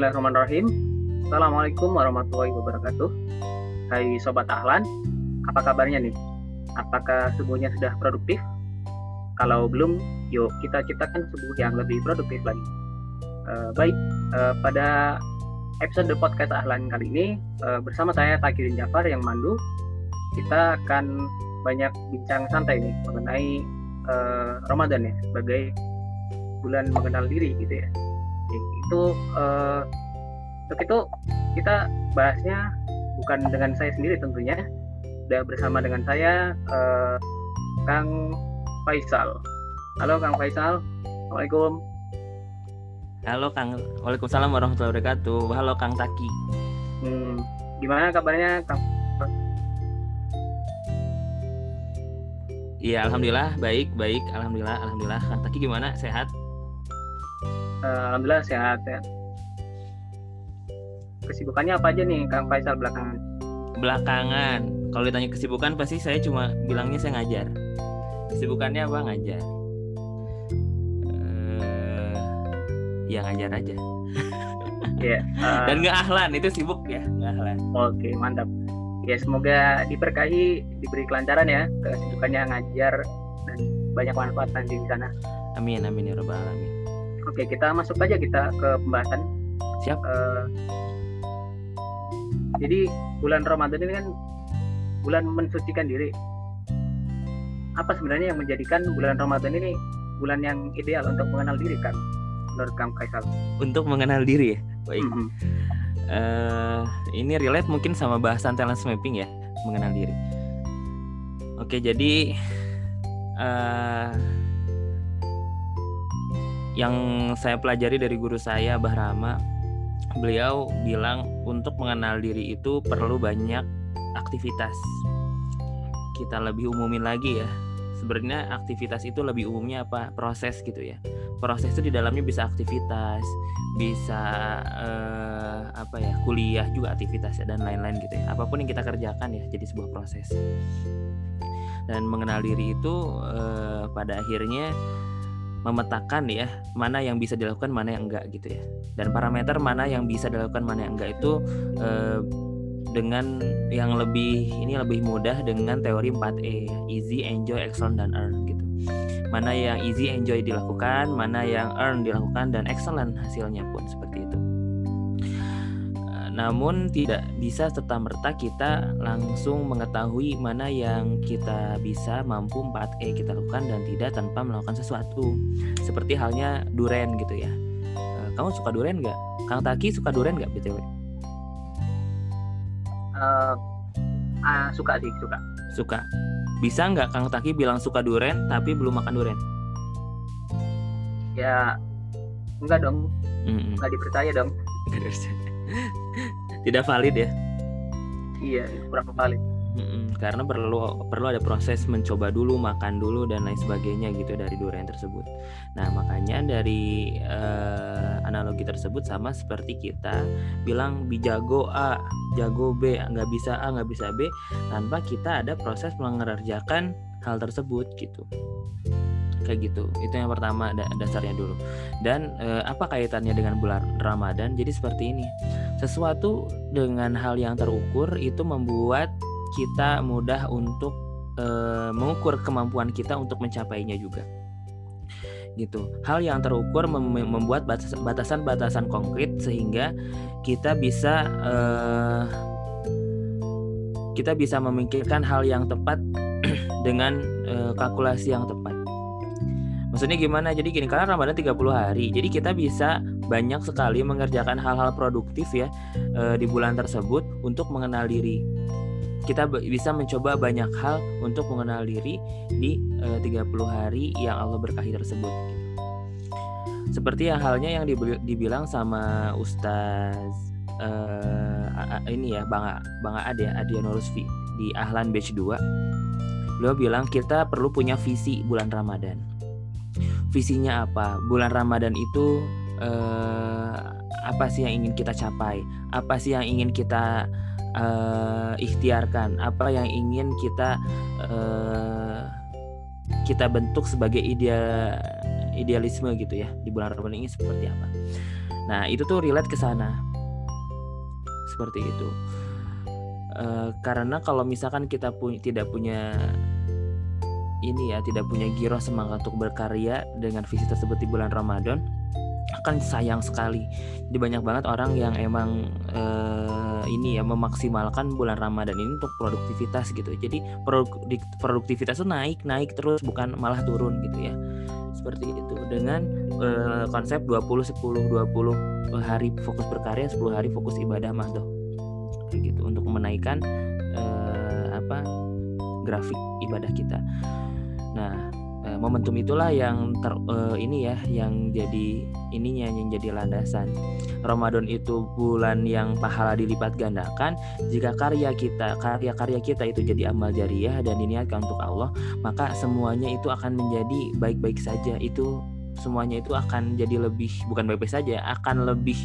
Bismillahirrahmanirrahim. Assalamualaikum warahmatullahi wabarakatuh. Hai Sobat Ahlan, apa kabarnya nih? Apakah subuhnya sudah produktif? Kalau belum, yuk kita ciptakan subuh yang lebih produktif lagi. Uh, baik, uh, pada episode podcast Ahlan kali ini uh, bersama saya Takirin Jafar yang mandu, kita akan banyak bincang santai nih mengenai uh, Ramadan ya sebagai bulan mengenal diri gitu ya. Itu uh, untuk itu kita bahasnya bukan dengan saya sendiri tentunya, sudah bersama dengan saya uh, Kang Faisal. Halo Kang Faisal, Assalamualaikum. Halo Kang, Waalaikumsalam warahmatullahi wabarakatuh. Halo Kang Taki. Hmm, gimana kabarnya Kang? Iya, alhamdulillah baik, baik, alhamdulillah, alhamdulillah. Kang Taki gimana? Sehat? Uh, alhamdulillah sehat ya kesibukannya apa aja nih Kang Faisal belakangan? Belakangan, kalau ditanya kesibukan pasti saya cuma bilangnya saya ngajar. Kesibukannya apa ngajar? Uh, ya ngajar aja. yeah, uh, Dan nggak ahlan itu sibuk ya, nggak ahlan. Oke okay, mantap. Ya semoga diberkahi, diberi kelancaran ya kesibukannya ngajar dan banyak manfaat nanti di sana. Amin amin ya robbal alamin. Oke kita masuk aja kita ke pembahasan. Siap. Uh, jadi bulan Ramadan ini kan bulan mensucikan diri. Apa sebenarnya yang menjadikan bulan Ramadan ini bulan yang ideal untuk mengenal diri kan? Menurut Kang Kaisal. Untuk mengenal diri ya. Baik. Mm -hmm. uh, ini relate mungkin sama bahasan talent mapping ya, mengenal diri. Oke, jadi uh, yang saya pelajari dari guru saya Bahrama beliau bilang untuk mengenal diri itu perlu banyak aktivitas. Kita lebih umumin lagi ya. Sebenarnya aktivitas itu lebih umumnya apa? Proses gitu ya. Proses itu di dalamnya bisa aktivitas, bisa eh, apa ya? kuliah juga aktivitas ya dan lain-lain gitu ya. Apa pun yang kita kerjakan ya jadi sebuah proses. Dan mengenal diri itu eh, pada akhirnya memetakan ya mana yang bisa dilakukan mana yang enggak gitu ya dan parameter mana yang bisa dilakukan mana yang enggak itu eh, dengan yang lebih ini lebih mudah dengan teori 4E easy, enjoy, excellent dan earn gitu. Mana yang easy, enjoy dilakukan, mana yang earn dilakukan dan excellent hasilnya pun seperti itu. Namun tidak bisa serta merta kita langsung mengetahui mana yang kita bisa mampu 4E kita lakukan dan tidak tanpa melakukan sesuatu. Seperti halnya duren gitu ya. Kamu suka duren nggak? Kang Taki suka duren nggak btw? Uh, uh, suka sih suka. Suka. Bisa nggak Kang Taki bilang suka duren tapi belum makan duren? Ya enggak dong. Mm -mm. Nggak dipercaya dong. Dipercaya tidak valid ya? Iya kurang valid. Mm-mm, karena perlu perlu ada proses mencoba dulu makan dulu dan lain sebagainya gitu dari durian tersebut. Nah makanya dari uh, analogi tersebut sama seperti kita bilang bi jago A, jago B, nggak bisa A, nggak bisa B tanpa kita ada proses mengerjakan hal tersebut gitu kayak gitu. Itu yang pertama dasarnya dulu. Dan e, apa kaitannya dengan bulan Ramadan? Jadi seperti ini. Sesuatu dengan hal yang terukur itu membuat kita mudah untuk e, mengukur kemampuan kita untuk mencapainya juga. Gitu. Hal yang terukur mem membuat batasan-batasan konkret sehingga kita bisa e, kita bisa memikirkan hal yang tepat dengan e, kalkulasi yang tepat Maksudnya gimana? Jadi gini, karena Ramadan 30 hari. Jadi kita bisa banyak sekali mengerjakan hal-hal produktif ya e, di bulan tersebut untuk mengenal diri. Kita bisa mencoba banyak hal untuk mengenal diri di e, 30 hari yang Allah berkahi tersebut. Seperti yang halnya yang dibilang sama Ustaz uh, ini ya Bang Bang Ade ya, Adian di Ahlan Batch 2. Beliau bilang kita perlu punya visi bulan Ramadan visinya apa? Bulan Ramadan itu eh, apa sih yang ingin kita capai? Apa sih yang ingin kita eh, ikhtiarkan? Apa yang ingin kita eh, kita bentuk sebagai ideal idealisme gitu ya di bulan Ramadan ini seperti apa? Nah itu tuh relate ke sana. Seperti itu. E, karena kalau misalkan kita pu tidak punya ini ya tidak punya giro semangat untuk berkarya dengan visi tersebut di bulan Ramadan akan sayang sekali. Jadi banyak banget orang yang emang uh, ini ya memaksimalkan bulan Ramadan ini untuk produktivitas gitu. Jadi produktivitas itu naik naik terus bukan malah turun gitu ya. Seperti itu dengan uh, konsep 20 10 20 hari fokus berkarya, 10 hari fokus ibadah Mas Doh. Gitu untuk menaikkan uh, apa grafik ibadah kita. Nah, eh, momentum itulah yang ter uh, ini ya yang jadi ininya yang jadi landasan. Ramadan itu bulan yang pahala dilipat gandakan. Jika karya kita, karya-karya kita itu jadi amal jariah dan diniatkan untuk Allah, maka semuanya itu akan menjadi baik-baik saja. Itu semuanya itu akan jadi lebih bukan baik-baik saja, akan lebih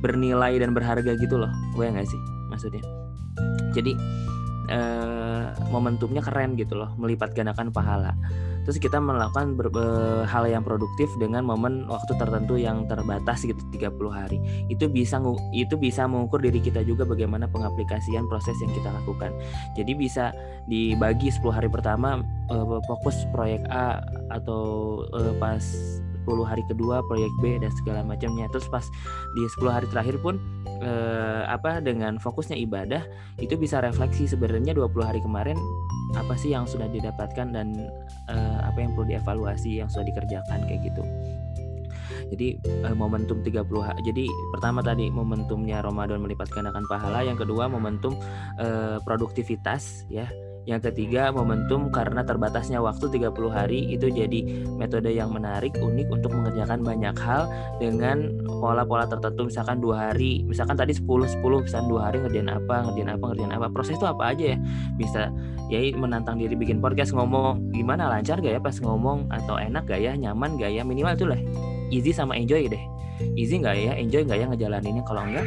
bernilai dan berharga gitu loh. Gue nggak sih maksudnya? Jadi eh, momentumnya keren gitu loh, melipat gandakan pahala. Terus kita melakukan ber, hal yang produktif dengan momen waktu tertentu yang terbatas gitu 30 hari. Itu bisa itu bisa mengukur diri kita juga bagaimana pengaplikasian proses yang kita lakukan. Jadi bisa dibagi 10 hari pertama e, fokus proyek A atau e, pas 10 hari kedua proyek B dan segala macamnya. Terus pas di 10 hari terakhir pun eh, apa dengan fokusnya ibadah itu bisa refleksi sebenarnya 20 hari kemarin apa sih yang sudah didapatkan dan eh, apa yang perlu dievaluasi yang sudah dikerjakan kayak gitu. Jadi eh, momentum 30 hari. Jadi pertama tadi momentumnya Ramadan melipat gandakan pahala, yang kedua momentum eh, produktivitas ya yang ketiga, momentum karena terbatasnya waktu 30 hari itu jadi metode yang menarik, unik untuk mengerjakan banyak hal dengan pola-pola tertentu misalkan dua hari, misalkan tadi 10 10 misalkan dua hari ngerjain apa, ngerjain apa, ngerjain apa. Proses itu apa aja ya? Bisa ya menantang diri bikin podcast ngomong gimana lancar gak ya pas ngomong atau enak gak ya, nyaman gak ya, minimal itu lah. Easy sama enjoy deh. Easy nggak ya, enjoy nggak ya ngejalaninnya kalau enggak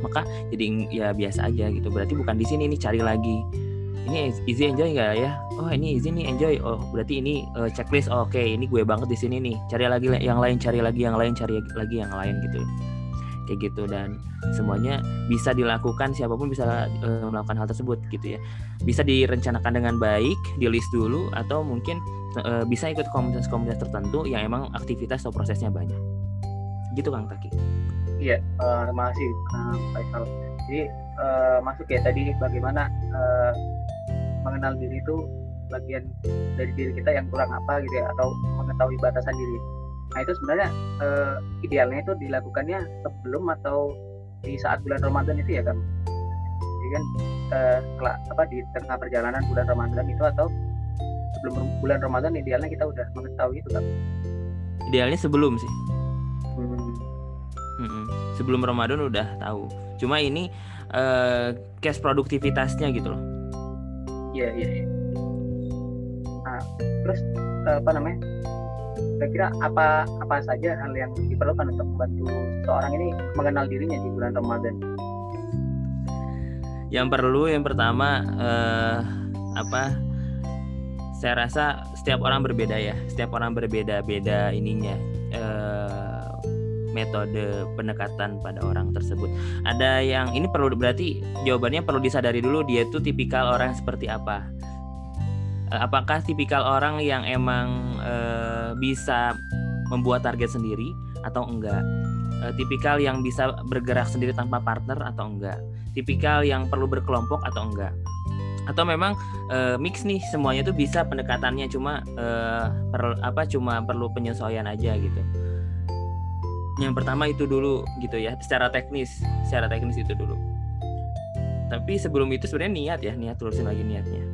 maka jadi ya biasa aja gitu. Berarti bukan di sini nih cari lagi ini easy enjoy nggak ya? Oh ini easy nih enjoy. Oh berarti ini uh, checklist. Oh, oke okay, ini gue banget di sini nih. Cari lagi yang lain cari lagi yang lain cari lagi yang lain gitu. Kayak gitu dan semuanya bisa dilakukan siapa pun bisa uh, melakukan hal tersebut gitu ya. Bisa direncanakan dengan baik di list dulu atau mungkin uh, bisa ikut komunitas-komunitas tertentu yang emang aktivitas atau prosesnya banyak. Gitu kang Taki. Iya uh, terima kasih kang Faisal. Jadi uh, masuk ya tadi bagaimana uh, mengenal diri itu bagian dari diri kita yang kurang apa gitu ya atau mengetahui batasan diri. Nah itu sebenarnya uh, idealnya itu dilakukannya sebelum atau di saat bulan Ramadan itu ya kan jadi kan uh, apa di tengah perjalanan bulan Ramadan itu atau sebelum bulan Ramadan idealnya kita udah mengetahui itu kan idealnya sebelum sih. Hmm. Hmm, sebelum Ramadan udah tahu. Cuma ini uh, cash produktivitasnya gitu loh. Iya iya iya. Nah terus eh, apa namanya? Kira-kira apa apa saja hal yang diperlukan untuk membantu seorang ini mengenal dirinya di bulan Ramadan? Yang perlu yang pertama eh, apa saya rasa setiap orang berbeda ya. Setiap orang berbeda-beda ininya. Eh, metode pendekatan pada orang tersebut. Ada yang ini perlu berarti jawabannya perlu disadari dulu dia itu tipikal orang seperti apa. Eh, apakah tipikal orang yang emang e, bisa membuat target sendiri atau enggak? E, tipikal yang bisa bergerak sendiri tanpa partner atau enggak? Tipikal yang perlu berkelompok atau enggak? Atau memang e, mix nih semuanya itu bisa pendekatannya cuma e, per, apa cuma perlu penyesuaian aja gitu yang pertama itu dulu gitu ya secara teknis secara teknis itu dulu. Tapi sebelum itu sebenarnya niat ya niat terusin lagi niatnya.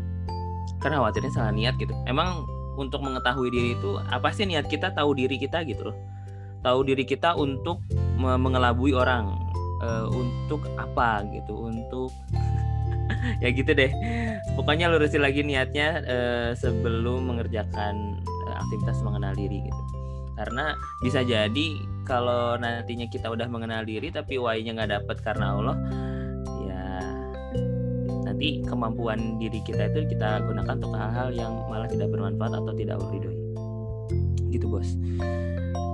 Karena khawatirnya salah niat gitu. Emang untuk mengetahui diri itu apa sih niat kita tahu diri kita gitu loh. Tahu diri kita untuk mengelabui orang e, untuk apa gitu untuk ya gitu deh. Pokoknya lurusin lagi niatnya e, sebelum mengerjakan e, aktivitas mengenal diri gitu. Karena bisa jadi kalau nantinya kita udah mengenal diri tapi why-nya nggak dapet karena Allah ya nanti kemampuan diri kita itu kita gunakan untuk hal-hal yang malah tidak bermanfaat atau tidak ridhoi gitu bos.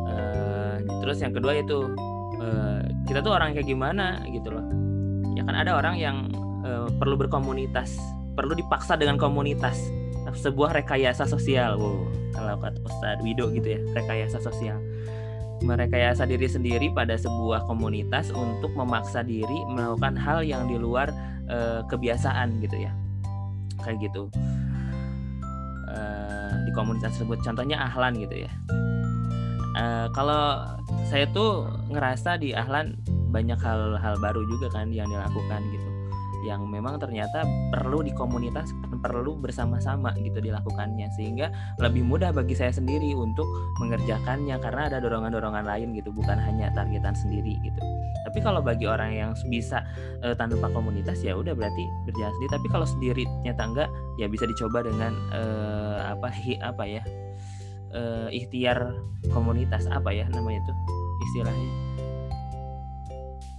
Uh, terus yang kedua itu uh, kita tuh orang kayak gimana gitu loh. Ya kan ada orang yang uh, perlu berkomunitas perlu dipaksa dengan komunitas. Sebuah rekayasa sosial. Wow kalau kata Ustadz Wido gitu ya rekayasa sosial merekayasa diri sendiri pada sebuah komunitas untuk memaksa diri melakukan hal yang di luar uh, kebiasaan gitu ya. Kayak gitu. Uh, di komunitas tersebut. Contohnya ahlan gitu ya. Uh, kalau saya tuh ngerasa di ahlan banyak hal-hal baru juga kan yang dilakukan gitu yang memang ternyata perlu di komunitas perlu bersama-sama gitu dilakukannya. Sehingga lebih mudah bagi saya sendiri untuk mengerjakannya karena ada dorongan-dorongan lain gitu bukan hanya targetan sendiri gitu. Tapi kalau bagi orang yang bisa uh, tanpa komunitas ya udah berarti berjalan sendiri. Tapi kalau sendiri nyata enggak ya bisa dicoba dengan uh, apa hi, apa ya uh, ikhtiar komunitas apa ya namanya itu istilahnya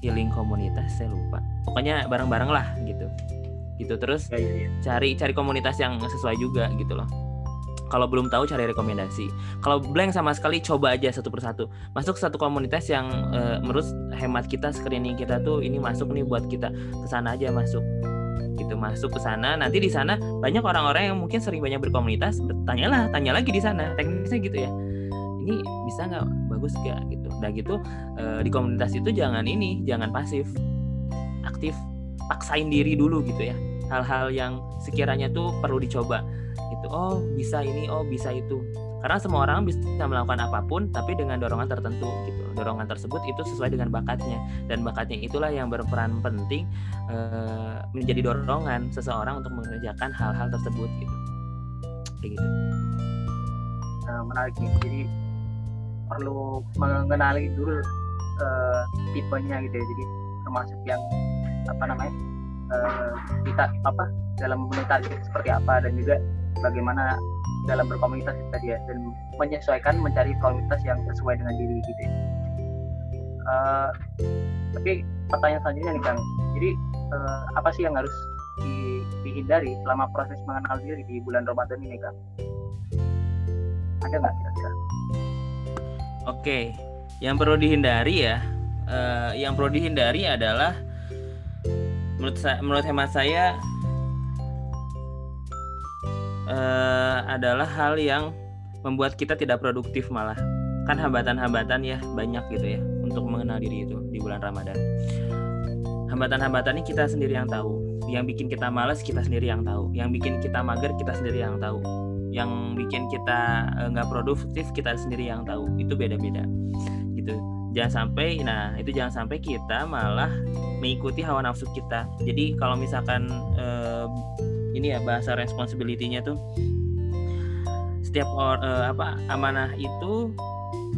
healing komunitas saya lupa. Pokoknya bareng-bareng lah gitu. Gitu terus ya, ya, ya. cari cari komunitas yang sesuai juga gitu loh. Kalau belum tahu cari rekomendasi. Kalau blank sama sekali coba aja satu persatu. Masuk satu komunitas yang uh, menurut hemat kita screening kita tuh ini masuk nih buat kita. Ke sana aja masuk. Gitu masuk ke sana. Nanti di sana banyak orang-orang yang mungkin sering banyak berkomunitas tanyalah tanya lagi di sana. Teknisnya gitu ya ini bisa nggak bagus gak gitu. Udah gitu uh, di komunitas itu jangan ini jangan pasif. Aktif paksain diri dulu gitu ya. Hal-hal yang sekiranya tuh perlu dicoba. Gitu oh bisa ini oh bisa itu. Karena semua orang bisa melakukan apa pun tapi dengan dorongan tertentu gitu. Dorongan tersebut itu sesuai dengan bakatnya. Dan bakatnya itulah yang berperan penting e, menjadi dorongan seseorang untuk mengerjakan hal-hal tersebut gitu. Kayak gitu. Nah, menarik jadi perlu mengenali dulu uh, tipenya gitu ya. Jadi termasuk yang apa namanya uh, kita apa dalam memenuhi target seperti apa dan juga bagaimana dalam berkomunitas tadi ya dan menyesuaikan mencari komunitas yang sesuai dengan diri gitu ya. Uh, tapi pertanyaan selanjutnya nih Kang. Jadi uh, apa sih yang harus di, dihindari selama proses mengenal diri di bulan Ramadan ini Kang? Ada nggak kira-kira Oke, yang perlu dihindari ya, uh, yang perlu dihindari adalah menurut saya, menurut hemat saya uh, adalah hal yang membuat kita tidak produktif malah kan hambatan-hambatan ya banyak gitu ya untuk mengenal diri itu di bulan Ramadan. Hambatan-hambatan ini kita sendiri yang tahu. Yang bikin kita malas kita sendiri yang tahu. Yang bikin kita mager kita sendiri yang tahu yang bikin kita eh, nggak produktif kita sendiri yang tahu. Itu beda-beda. Gitu. Jangan sampai nah itu jangan sampai kita malah mengikuti hawa nafsu kita. Jadi kalau misalkan uh, ini ya bahasa responsibility-nya tuh setiap or, uh, apa amanah itu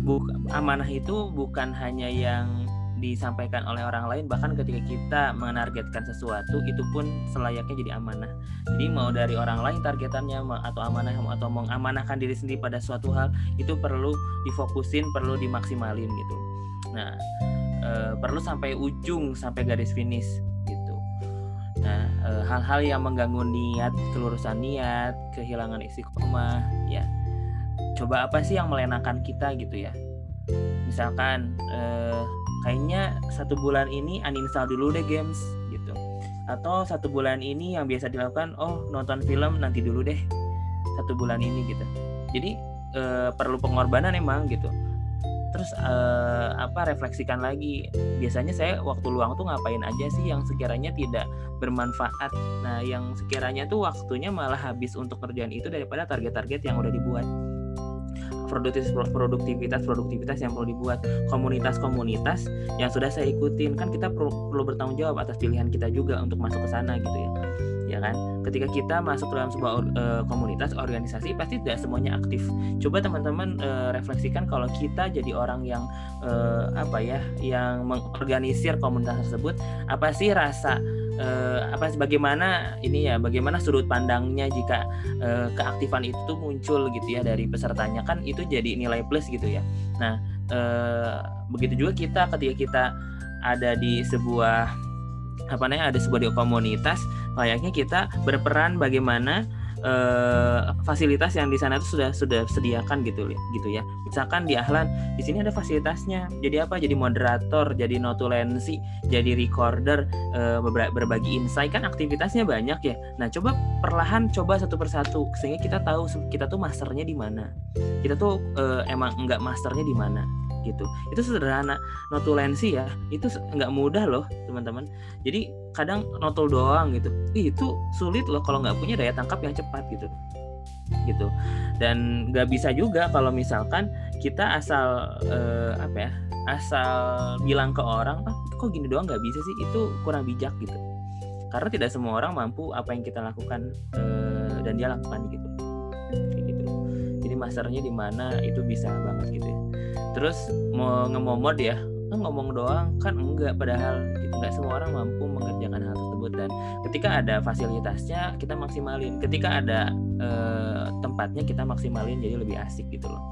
bu amanah itu bukan hanya yang disampaikan oleh orang lain bahkan ketika kita menargetkan sesuatu itu pun selayaknya jadi amanah. Jadi mau dari orang lain targetannya atau amanah atau mengamanahkan diri sendiri pada suatu hal itu perlu difokusin perlu dimaksimalin gitu. Nah e, perlu sampai ujung sampai garis finish gitu. Nah e, hal-hal yang mengganggu niat kelurusan niat kehilangan istiqomah ya. Coba apa sih yang melenakan kita gitu ya? Misalkan eh, kayaknya satu bulan ini uninstall dulu deh games gitu. Atau satu bulan ini yang biasa dilakukan oh nonton film nanti dulu deh satu bulan ini gitu. Jadi e, perlu pengorbanan emang gitu. Terus e, apa refleksikan lagi. Biasanya saya waktu luang tuh ngapain aja sih yang sekiranya tidak bermanfaat? Nah yang sekiranya tuh waktunya malah habis untuk kerjaan itu daripada target-target yang udah dibuat produktivitas produktivitas produktivitas yang perlu dibuat. Komunitas-komunitas yang sudah saya ikutin. Kan kita perlu, perlu bertanggung jawab atas pilihan kita juga untuk masuk ke sana gitu ya. Ya kan? Ketika kita masuk dalam sebuah uh, komunitas organisasi pasti tidak semuanya aktif. Coba teman-teman uh, refleksikan kalau kita jadi orang yang uh, apa ya yang mengorganisir komunitas tersebut apa sih rasa uh, apa bagaimana ini ya bagaimana sudut pandangnya jika uh, keaktifan itu tuh muncul gitu ya dari pesertanya. Kan itu jadi nilai plus gitu ya. Nah uh, begitu juga kita ketika kita ada di sebuah apa namanya ada sebuah komunitas layaknya kita berperan bagaimana uh, fasilitas yang di sana itu sudah sudah sediakan gitu gitu ya. Misalkan di Ahlan di sini ada fasilitasnya. Jadi apa? Jadi moderator jadi notulensi jadi recorder uh, berbagi insight. Kan aktivitasnya banyak ya. Nah coba perlahan coba satu persatu. Sehingga kita tahu kita tuh masternya di mana. Kita tuh uh, emang nggak masternya di mana gitu. Itu sederhana notulensi ya. Itu nggak mudah loh teman-teman. Jadi kadang notul doang gitu. Itu sulit loh kalau nggak punya daya tangkap yang cepat gitu. Gitu. Dan nggak bisa juga kalau misalkan kita asal eh, apa ya asal bilang ke orang ah kok gini doang nggak bisa sih? Itu kurang bijak gitu. Karena tidak semua orang mampu apa yang kita lakukan eh, dan dia lakukan gitu masternya di mana itu bisa banget gitu ya. Terus mau ngemomod ya kan ngomong doang kan enggak. Padahal gitu nggak semua orang mampu mengerjakan hal tersebut. Dan ketika ada fasilitasnya kita maksimalin. Ketika ada eh, tempatnya kita maksimalin jadi lebih asik gitu loh.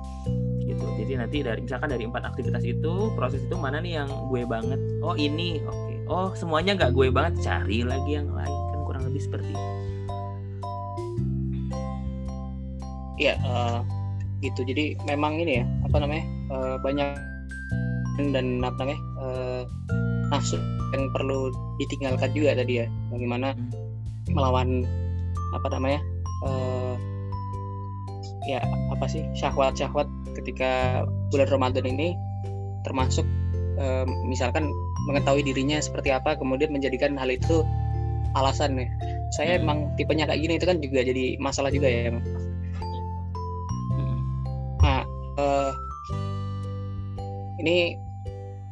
Gitu. Jadi nanti dari misalkan dari empat aktivitas itu proses itu mana nih yang gue banget? Oh ini. Oke. Okay. oh semuanya nggak gue banget. Cari lagi yang lain. Kan kurang lebih seperti itu ya uh, gitu jadi memang ini ya apa namanya uh, banyak dan apa namanya uh, nafsu yang perlu ditinggalkan juga tadi ya bagaimana hmm. melawan apa namanya uh, ya apa sih syahwat syahwat ketika bulan Ramadan ini termasuk uh, misalkan mengetahui dirinya seperti apa kemudian menjadikan hal itu alasan ya saya hmm. emang tipenya kayak gini itu kan juga jadi masalah juga ya emang. Uh, ini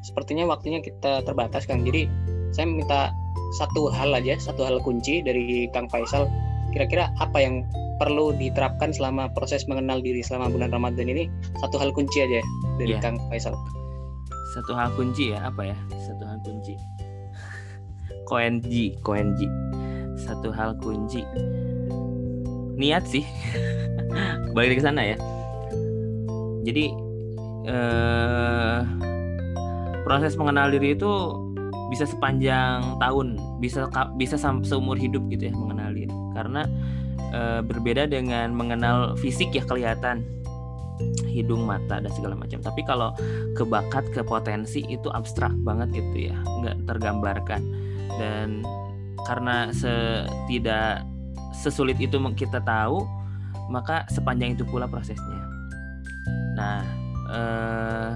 sepertinya waktunya kita terbatas Kang. Jadi saya minta satu hal aja, satu hal kunci dari Kang Faisal. Kira-kira apa yang perlu diterapkan selama proses mengenal diri selama bulan Ramadan ini? Satu hal kunci aja dari yeah. Kang Faisal. Satu hal kunci ya, apa ya? Satu hal kunci. Koenji, koenji. Satu hal kunci. Niat sih. Balik ke sana ya. Jadi eh, proses mengenal diri itu bisa sepanjang tahun, bisa bisa seumur hidup gitu ya mengenal diri. Karena eh, berbeda dengan mengenal fisik ya kelihatan hidung, mata dan segala macam. Tapi kalau ke bakat, ke potensi itu abstrak banget gitu ya, nggak tergambarkan. Dan karena setidak sesulit itu kita tahu, maka sepanjang itu pula prosesnya. Nah, uh,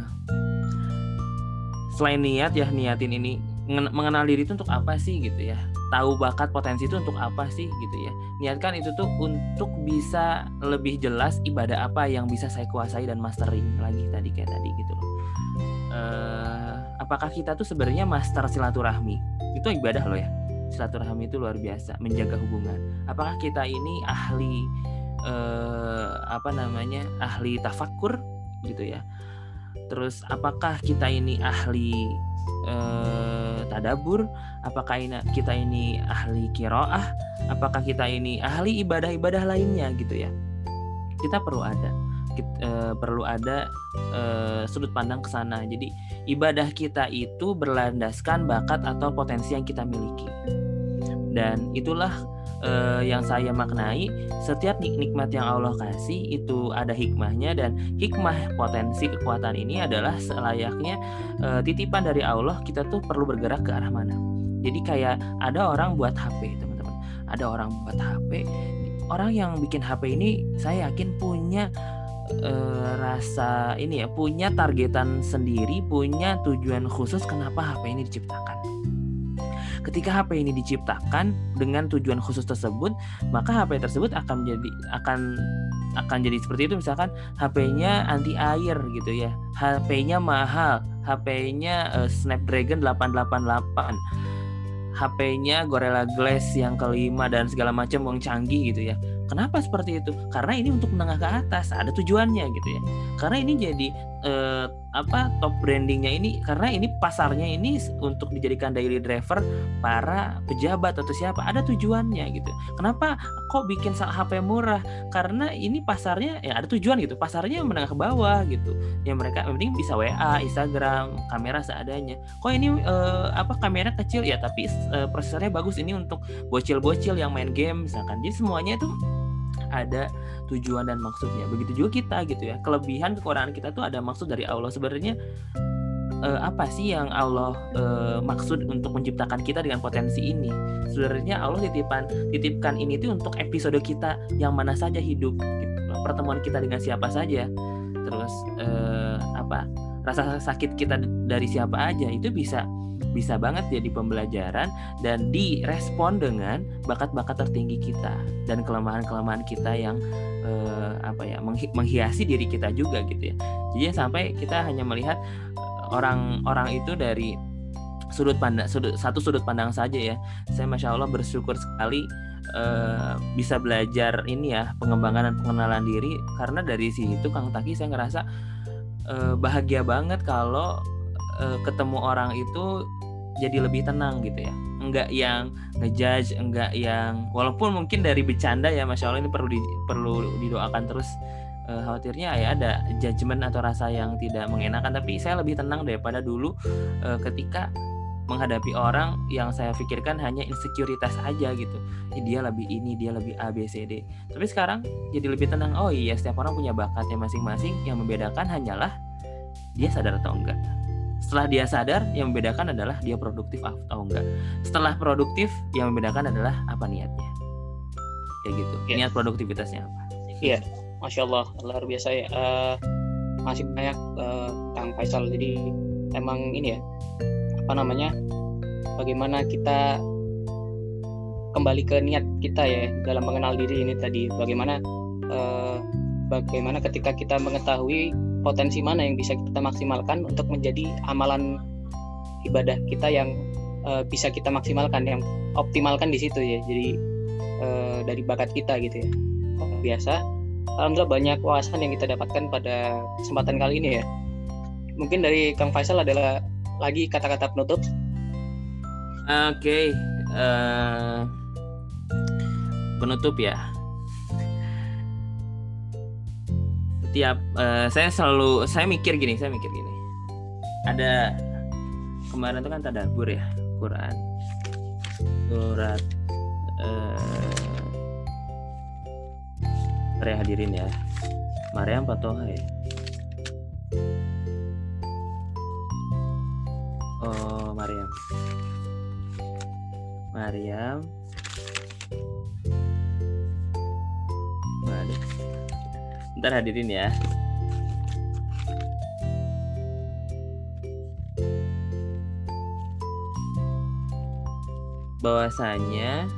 selain niat ya niatin ini mengenal diri itu untuk apa sih gitu ya? Tahu bakat potensi itu untuk apa sih gitu ya? Niatkan itu tuh untuk bisa lebih jelas ibadah apa yang bisa saya kuasai dan mastering lagi tadi kayak tadi gitu loh. Uh, apakah kita tuh sebenarnya master silaturahmi? Itu ibadah loh ya. Silaturahmi itu luar biasa menjaga hubungan. Apakah kita ini ahli uh, apa namanya ahli tafakur gitu ya. Terus apakah kita ini ahli eh, tadabur? Apakah ini, kita ini ahli kiroah? Apakah kita ini ahli ibadah-ibadah lainnya gitu ya? Kita perlu ada. Kita, eh, perlu ada eh, sudut pandang ke sana. Jadi ibadah kita itu berlandaskan bakat atau potensi yang kita miliki. Dan itulah uh, yang saya maknai setiap nik nikmat yang Allah kasih itu ada hikmahnya dan hikmah potensi kekuatan ini adalah selayaknya uh, titipan dari Allah. Kita tuh perlu bergerak ke arah mana? Jadi kayak ada orang buat HP teman-teman. Ada orang buat HP orang yang bikin HP ini saya yakin punya uh, rasa ini ya punya targetan sendiri punya tujuan khusus kenapa HP ini diciptakan Ketika HP ini diciptakan dengan tujuan khusus tersebut, maka HP tersebut akan menjadi akan akan jadi seperti itu misalkan HP-nya anti air gitu ya. HP-nya mahal, HP-nya uh, Snapdragon 888. HP-nya Gorilla Glass yang kelima dan segala macam yang canggih gitu ya. Kenapa seperti itu? Karena ini untuk menengah ke atas, ada tujuannya gitu ya. Karena ini jadi eh, apa top brandingnya ini karena ini pasarnya ini untuk dijadikan daily driver para pejabat atau siapa ada tujuannya gitu. Kenapa kok bikin HP murah? Karena ini pasarnya ya ada tujuan gitu. Pasarnya menengah ke bawah gitu. Ya mereka penting bisa WA, Instagram, kamera seadanya. Kok ini eh, apa kamera kecil ya tapi eh, prosesornya bagus ini untuk bocil-bocil yang main game misalkan. Jadi semuanya itu ada tujuan dan maksudnya. Begitu juga kita gitu ya. Kelebihan kekurangan kita tuh ada maksud dari Allah. Sebenarnya uh, apa sih yang Allah uh, maksud untuk menciptakan kita dengan potensi ini? Sebenarnya Allah titipan titipkan ini tuh untuk episode kita yang mana saja hidup gitu. pertemuan kita dengan siapa saja. Terus uh, apa rasa sakit kita dari siapa aja itu bisa bisa banget jadi pembelajaran dan direspon dengan bakat-bakat tertinggi kita dan kelemahan-kelemahan kita yang eh, apa ya menghiasi diri kita juga gitu ya. Jadi sampai kita hanya melihat orang-orang itu dari sudut pandang sudut satu sudut pandang saja ya. Saya masya Allah bersyukur sekali uh, bisa belajar ini ya pengembangan dan pengenalan diri. Karena dari situ Kang Taki saya ngerasa uh, bahagia banget kalau uh, ketemu orang itu jadi lebih tenang gitu ya. Enggak yang ngejudge enggak yang walaupun mungkin dari bercanda ya masya allah ini perlu di, perlu didoakan terus. Uh, khawatirnya ya ada judgement atau rasa yang tidak mengenakan tapi saya lebih tenang daripada dulu uh, ketika menghadapi orang yang saya pikirkan hanya insekuritas aja gitu. Dia lebih ini dia lebih A B C D. Tapi sekarang jadi lebih tenang. Oh iya setiap orang punya bakatnya masing-masing. Yang membedakan hanyalah dia sadar atau enggak. Setelah dia sadar yang membedakan adalah dia produktif atau enggak. Setelah produktif yang membedakan adalah apa niatnya. Kayak gitu. Ya. niat produktivitasnya apa? Iya. Masya Allah luar biasa ya. Uh, masih banyak uh, kang Faisal. Jadi emang ini ya apa namanya bagaimana kita kembali ke niat kita ya dalam mengenal diri ini tadi. Bagaimana uh, bagaimana ketika kita mengetahui potensi mana yang bisa kita maksimalkan untuk menjadi amalan ibadah kita yang uh, bisa kita maksimalkan yang optimalkan di situ ya. Jadi uh, dari bakat kita gitu ya. Biasa. Alhamdulillah banyak wawasan yang kita dapatkan pada kesempatan kali ini ya. Mungkin dari Kang Faisal adalah lagi kata-kata penutup. Oke okay. uh, penutup ya. Setiap uh, saya selalu saya mikir gini saya mikir gini. Ada kemarin itu kan tadabur ya Quran. Surat uh, hadirin ya. Maryam Patoha ya oh Maryam. Maryam Ntar hadirin ya. bahwasanya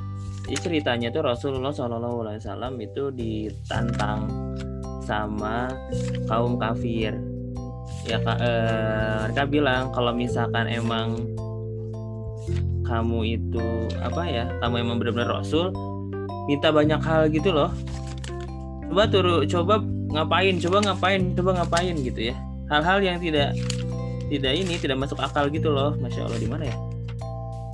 ini ceritanya tuh Rasulullah Shallallahu Alaihi Wasallam itu ditantang sama kaum kafir. Ya eh, mereka bilang kalau misalkan emang kamu itu apa ya kamu emang benar-benar Rasul minta banyak hal gitu loh. Coba turu coba ngapain coba ngapain coba ngapain gitu ya. Hal-hal yang tidak tidak ini tidak masuk akal gitu loh masya allah di mana ya?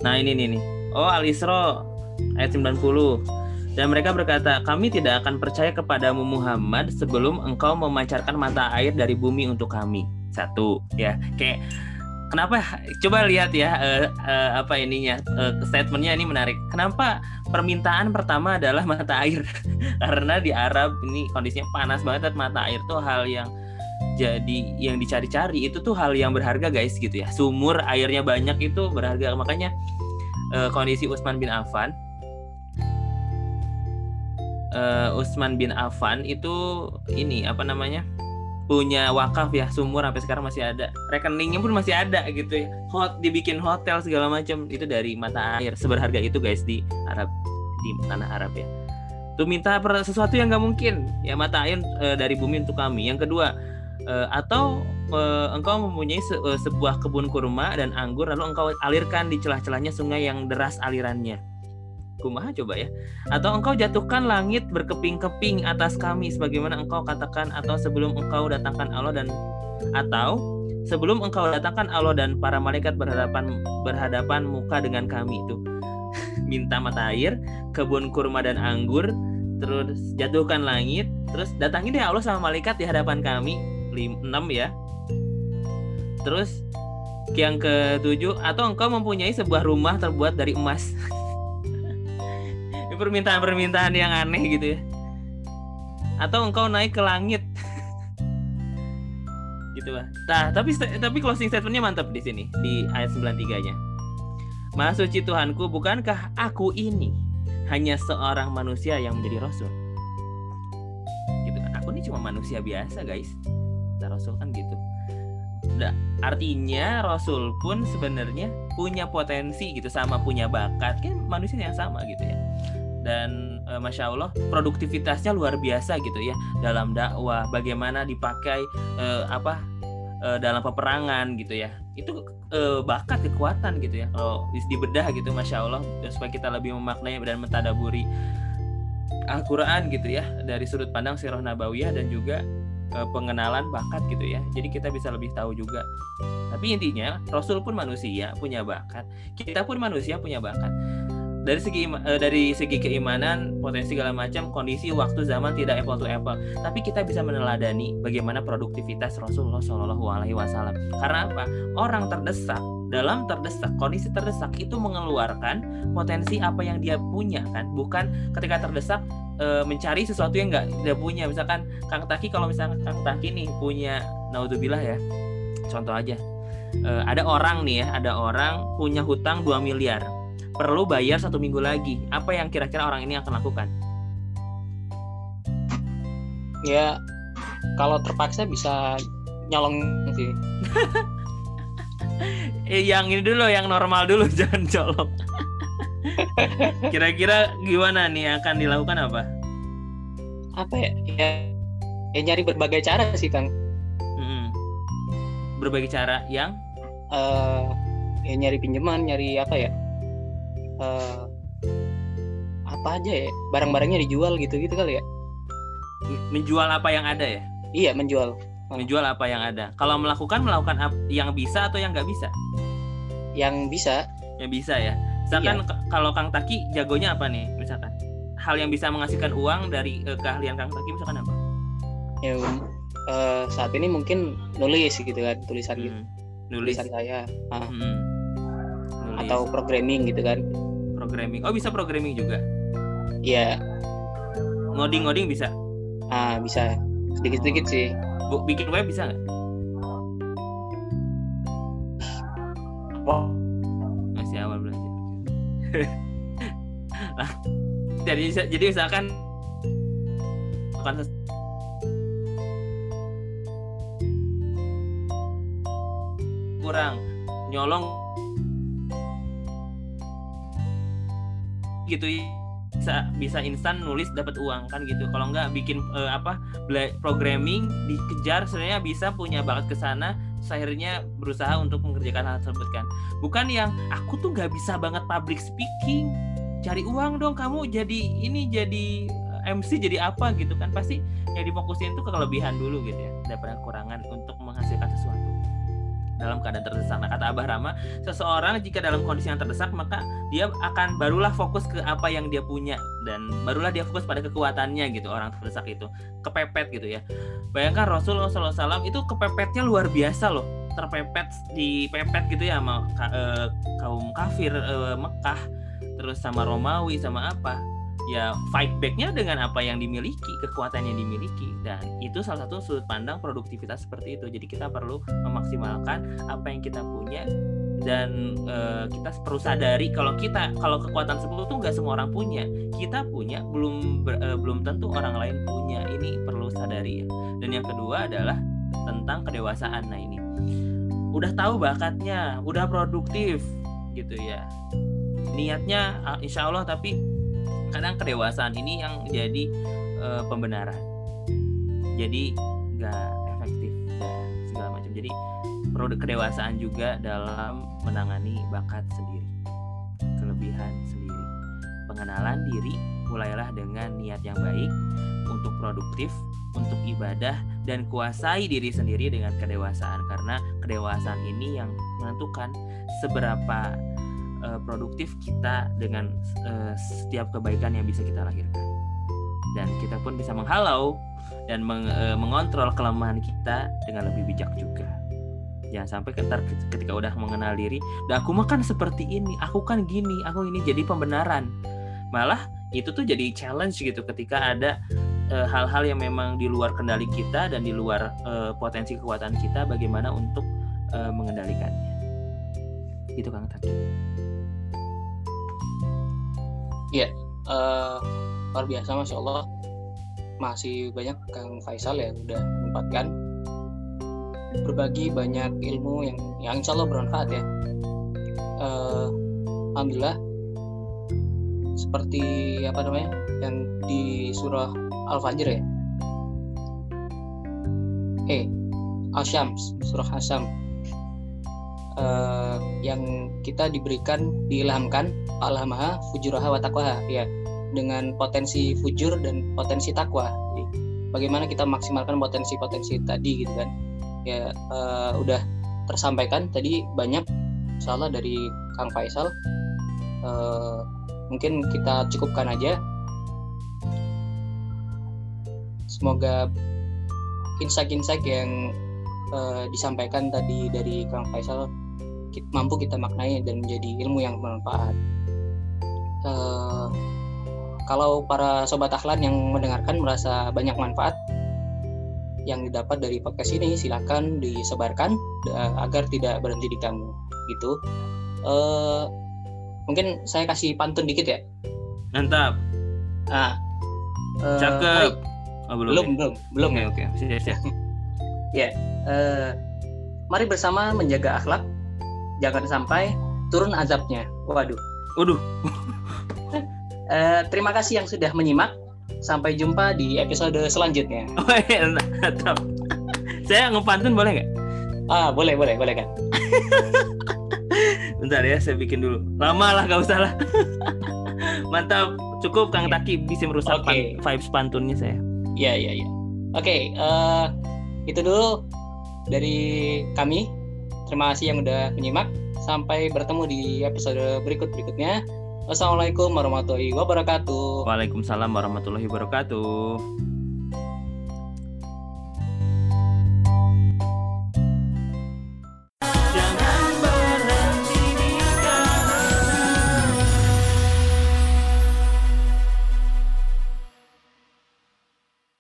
Nah ini nih nih oh al isra ayat 90 dan mereka berkata, kami tidak akan percaya kepadamu Muhammad sebelum engkau memancarkan mata air dari bumi untuk kami. Satu, ya. Kayak kenapa? Coba lihat ya uh, uh, apa ininya uh, statementnya ini menarik. Kenapa permintaan pertama adalah mata air? Karena di Arab ini kondisinya panas banget dan mata air tuh hal yang jadi yang dicari-cari itu tuh hal yang berharga guys gitu ya. Sumur airnya banyak itu berharga. Makanya uh, kondisi Utsman bin Affan uh, Utsman bin Affan itu ini apa namanya punya wakaf ya sumur sampai sekarang masih ada. Rekeningnya pun masih ada gitu ya. Hot dibikin hotel segala macam. Itu dari mata air. Seberharga itu guys di Arab di tanah Arab ya. Tuh minta sesuatu yang nggak mungkin. Ya mata air e, dari bumi untuk kami. Yang kedua e, atau e, engkau mempunyai se, e, sebuah kebun kurma dan anggur lalu engkau alirkan di celah-celahnya sungai yang deras alirannya kumaha coba ya? Atau engkau jatuhkan langit berkeping-keping atas kami sebagaimana engkau katakan atau sebelum engkau datangkan Allah dan atau sebelum engkau datangkan Allah dan para malaikat berhadapan berhadapan muka dengan kami itu. Minta mata air kebun kurma dan anggur terus jatuhkan langit terus datangi deh Allah sama malaikat di hadapan kami. Enam ya. Terus yang ketujuh atau engkau mempunyai sebuah rumah terbuat dari emas permintaan-permintaan yang aneh gitu ya. Atau engkau naik ke langit. Gitu lah nah tapi tapi closing statementnya mantap di sini di ayat 93 nya Maha suci Tuhanku bukankah aku ini hanya seorang manusia yang menjadi rasul? Gitu kan. Aku ini cuma manusia biasa guys. Kita rasul kan gitu. Nah, artinya rasul pun sebenarnya punya potensi gitu sama punya bakat. Kan manusia yang sama gitu ya dan e, masya Allah produktivitasnya luar biasa gitu ya dalam dakwah bagaimana dipakai e, apa e, dalam peperangan gitu ya. Itu e, bakat kekuatan gitu ya kalau dibedah gitu masya Allah supaya kita lebih memaknai dan mentadaburi Al-Quran gitu ya dari sudut pandang sirah nabawiyah dan juga e, pengenalan bakat gitu ya. Jadi kita bisa lebih tahu juga. Tapi intinya Rasul pun manusia punya bakat. Kita pun manusia punya bakat dari segi uh, dari segi keimanan potensi segala macam kondisi waktu zaman tidak apple to apple. Tapi kita bisa meneladani bagaimana produktivitas Rasulullah Shallallahu Alaihi Wasallam. Karena apa? Orang terdesak dalam terdesak kondisi terdesak itu mengeluarkan potensi apa yang dia punya kan? Bukan ketika terdesak e, mencari sesuatu yang nggak dia punya. Misalkan Kang Taki kalau misalkan Kang Taki nih punya naudzubillah ya contoh aja. E, ada orang nih ya ada orang punya hutang 2 miliar perlu bayar satu minggu lagi. Apa yang kira-kira orang ini akan lakukan? Ya, kalau terpaksa bisa nyolong sih. eh, yang ini dulu, yang normal dulu, jangan colok. Kira-kira gimana nih akan dilakukan apa? Apa ya? Ya, ya nyari berbagai cara sih, Kang. -hmm. Berbagai cara yang? Uh, ya nyari pinjaman, nyari apa ya? Uh, apa aja ya? Barang-barangnya dijual gitu-gitu kali ya? Menjual apa yang ada ya? Iya menjual. Oh. menjual apa yang ada. Kalau melakukan melakukan yang bisa atau yang nggak bisa? Yang bisa. Yang bisa ya. Misalkan iya. kalau Kang Taki jagonya apa nih misalkan? Hal yang bisa menghasilkan uang dari uh, keahlian Kang Taki misalkan apa? Ya uh, saat ini mungkin nulis gitu kan tulisan hmm. gitu. Nulis. tulisan saya. Ah. hmm. atau programming gitu kan programming. Oh bisa programming juga? Iya. Ngoding-ngoding bisa? Ah bisa. Sedikit-sedikit sih. Bu, bikin web bisa nggak? Masih awal belajar. nah, jadi jadi misalkan bukan kurang nyolong gitu bisa bisa instan nulis dapat uang kan gitu. Kalau nggak bikin uh, apa programming dikejar sebenarnya bisa punya bakat ke sana akhirnya berusaha untuk mengerjakan hal tersebut kan. Bukan yang aku tuh nggak bisa banget public speaking cari uang dong kamu jadi ini jadi eh, MC jadi apa gitu kan. Pasti yang difokusin itu ke kelebihan dulu gitu ya daripada kekurangan untuk menghasilkan sesuatu dalam keadaan terdesak. Nah, kata Abah Rama, seseorang jika dalam kondisi yang terdesak maka dia akan barulah fokus ke apa yang dia punya dan barulah dia fokus pada kekuatannya gitu orang terdesak itu kepepet gitu ya. Bayangkan Rasulullah SAW itu kepepetnya luar biasa loh terpepet dipepet gitu ya sama uh, kaum kafir uh, Mekah terus sama Romawi sama apa ya fight backnya dengan apa yang dimiliki kekuatan yang dimiliki. Dan itu salah satu sudut pandang produktivitas seperti itu. Jadi kita perlu memaksimalkan apa yang kita punya dan uh, kita perlu sadari kalau kita kalau kekuatan tersebut tuh nggak semua orang punya. Kita punya belum uh, belum tentu orang lain punya. Ini perlu sadari ya. Dan yang kedua adalah tentang kedewasaan. Nah ini. Udah tahu bakatnya udah produktif gitu ya. Niatnya ah, insya Allah tapi kadang kedewasaan ini yang jadi uh, pembenaran. Jadi nggak efektif dan segala macam. Jadi produk kedewasaan juga dalam menangani bakat sendiri kelebihan sendiri. Pengenalan diri mulailah dengan niat yang baik untuk produktif untuk ibadah dan kuasai diri sendiri dengan kedewasaan. Karena kedewasaan ini yang menentukan seberapa uh, produktif kita dengan uh, setiap kebaikan yang bisa kita lahirkan. Dan kita pun bisa menghalau dan meng, uh, mengontrol kelemahan kita dengan lebih bijak juga. Jangan sampai ketar ketika udah mengenal diri dan aku makan seperti ini aku kan gini aku ini jadi pembenaran. Malah itu tuh jadi challenge gitu ketika ada hal-hal yang memang di luar kendali kita dan di luar eh, potensi kekuatan kita bagaimana untuk eh, mengendalikannya. Gitu Kang Taki eh, luar biasa masya Allah. Masih banyak Kang Faisal yang udah menempatkan berbagi banyak ilmu yang yang insya Allah bermanfaat ya. Eh, Alhamdulillah. Seperti apa namanya yang di surah Al-Fajr ya. Eh Al-Syams surah Asam Eh, yang kita diberikan diilhamkan alhamaha fujuraha wa taqwaha. Ya dengan potensi fujur dan potensi takwa bagaimana kita maksimalkan potensi-potensi tadi gitu kan. Ya eh, udah tersampaikan tadi banyak salah dari Kang Faisal. Eh, mungkin kita cukupkan aja. Semoga insight-insight yang eh, disampaikan tadi dari Kang Faisal mampu kita maknai dan menjadi ilmu yang bermanfaat. Eh, kalau para sobat ahlan yang mendengarkan merasa banyak manfaat yang didapat dari podcast ini, silakan disebarkan eh, agar tidak berhenti di kamu. Gitu. Eh, mungkin saya kasih pantun dikit ya. mantap Nah, eh, cakep mari. oh, belum belum ya? belum belum oke ya. oke siap siap Eh, mari bersama menjaga akhlak, jangan sampai turun azabnya. Waduh. waduh Eh, terima kasih yang sudah menyimak. Sampai jumpa di episode selanjutnya. oh iya saya ngepantun boleh nggak Ah, boleh, boleh, boleh kan? Bentar ya, saya bikin dulu. Lama lah, gak usah lah. Mantap, cukup Kang Taki bisa merusak Oke. pan- vibes pantunnya saya. Iya, iya, iya. Oke, eh, itu dulu dari kami. Terima kasih yang udah menyimak. Sampai bertemu di episode berikut-berikutnya. Wassalamualaikum warahmatullahi wabarakatuh. Waalaikumsalam warahmatullahi wabarakatuh.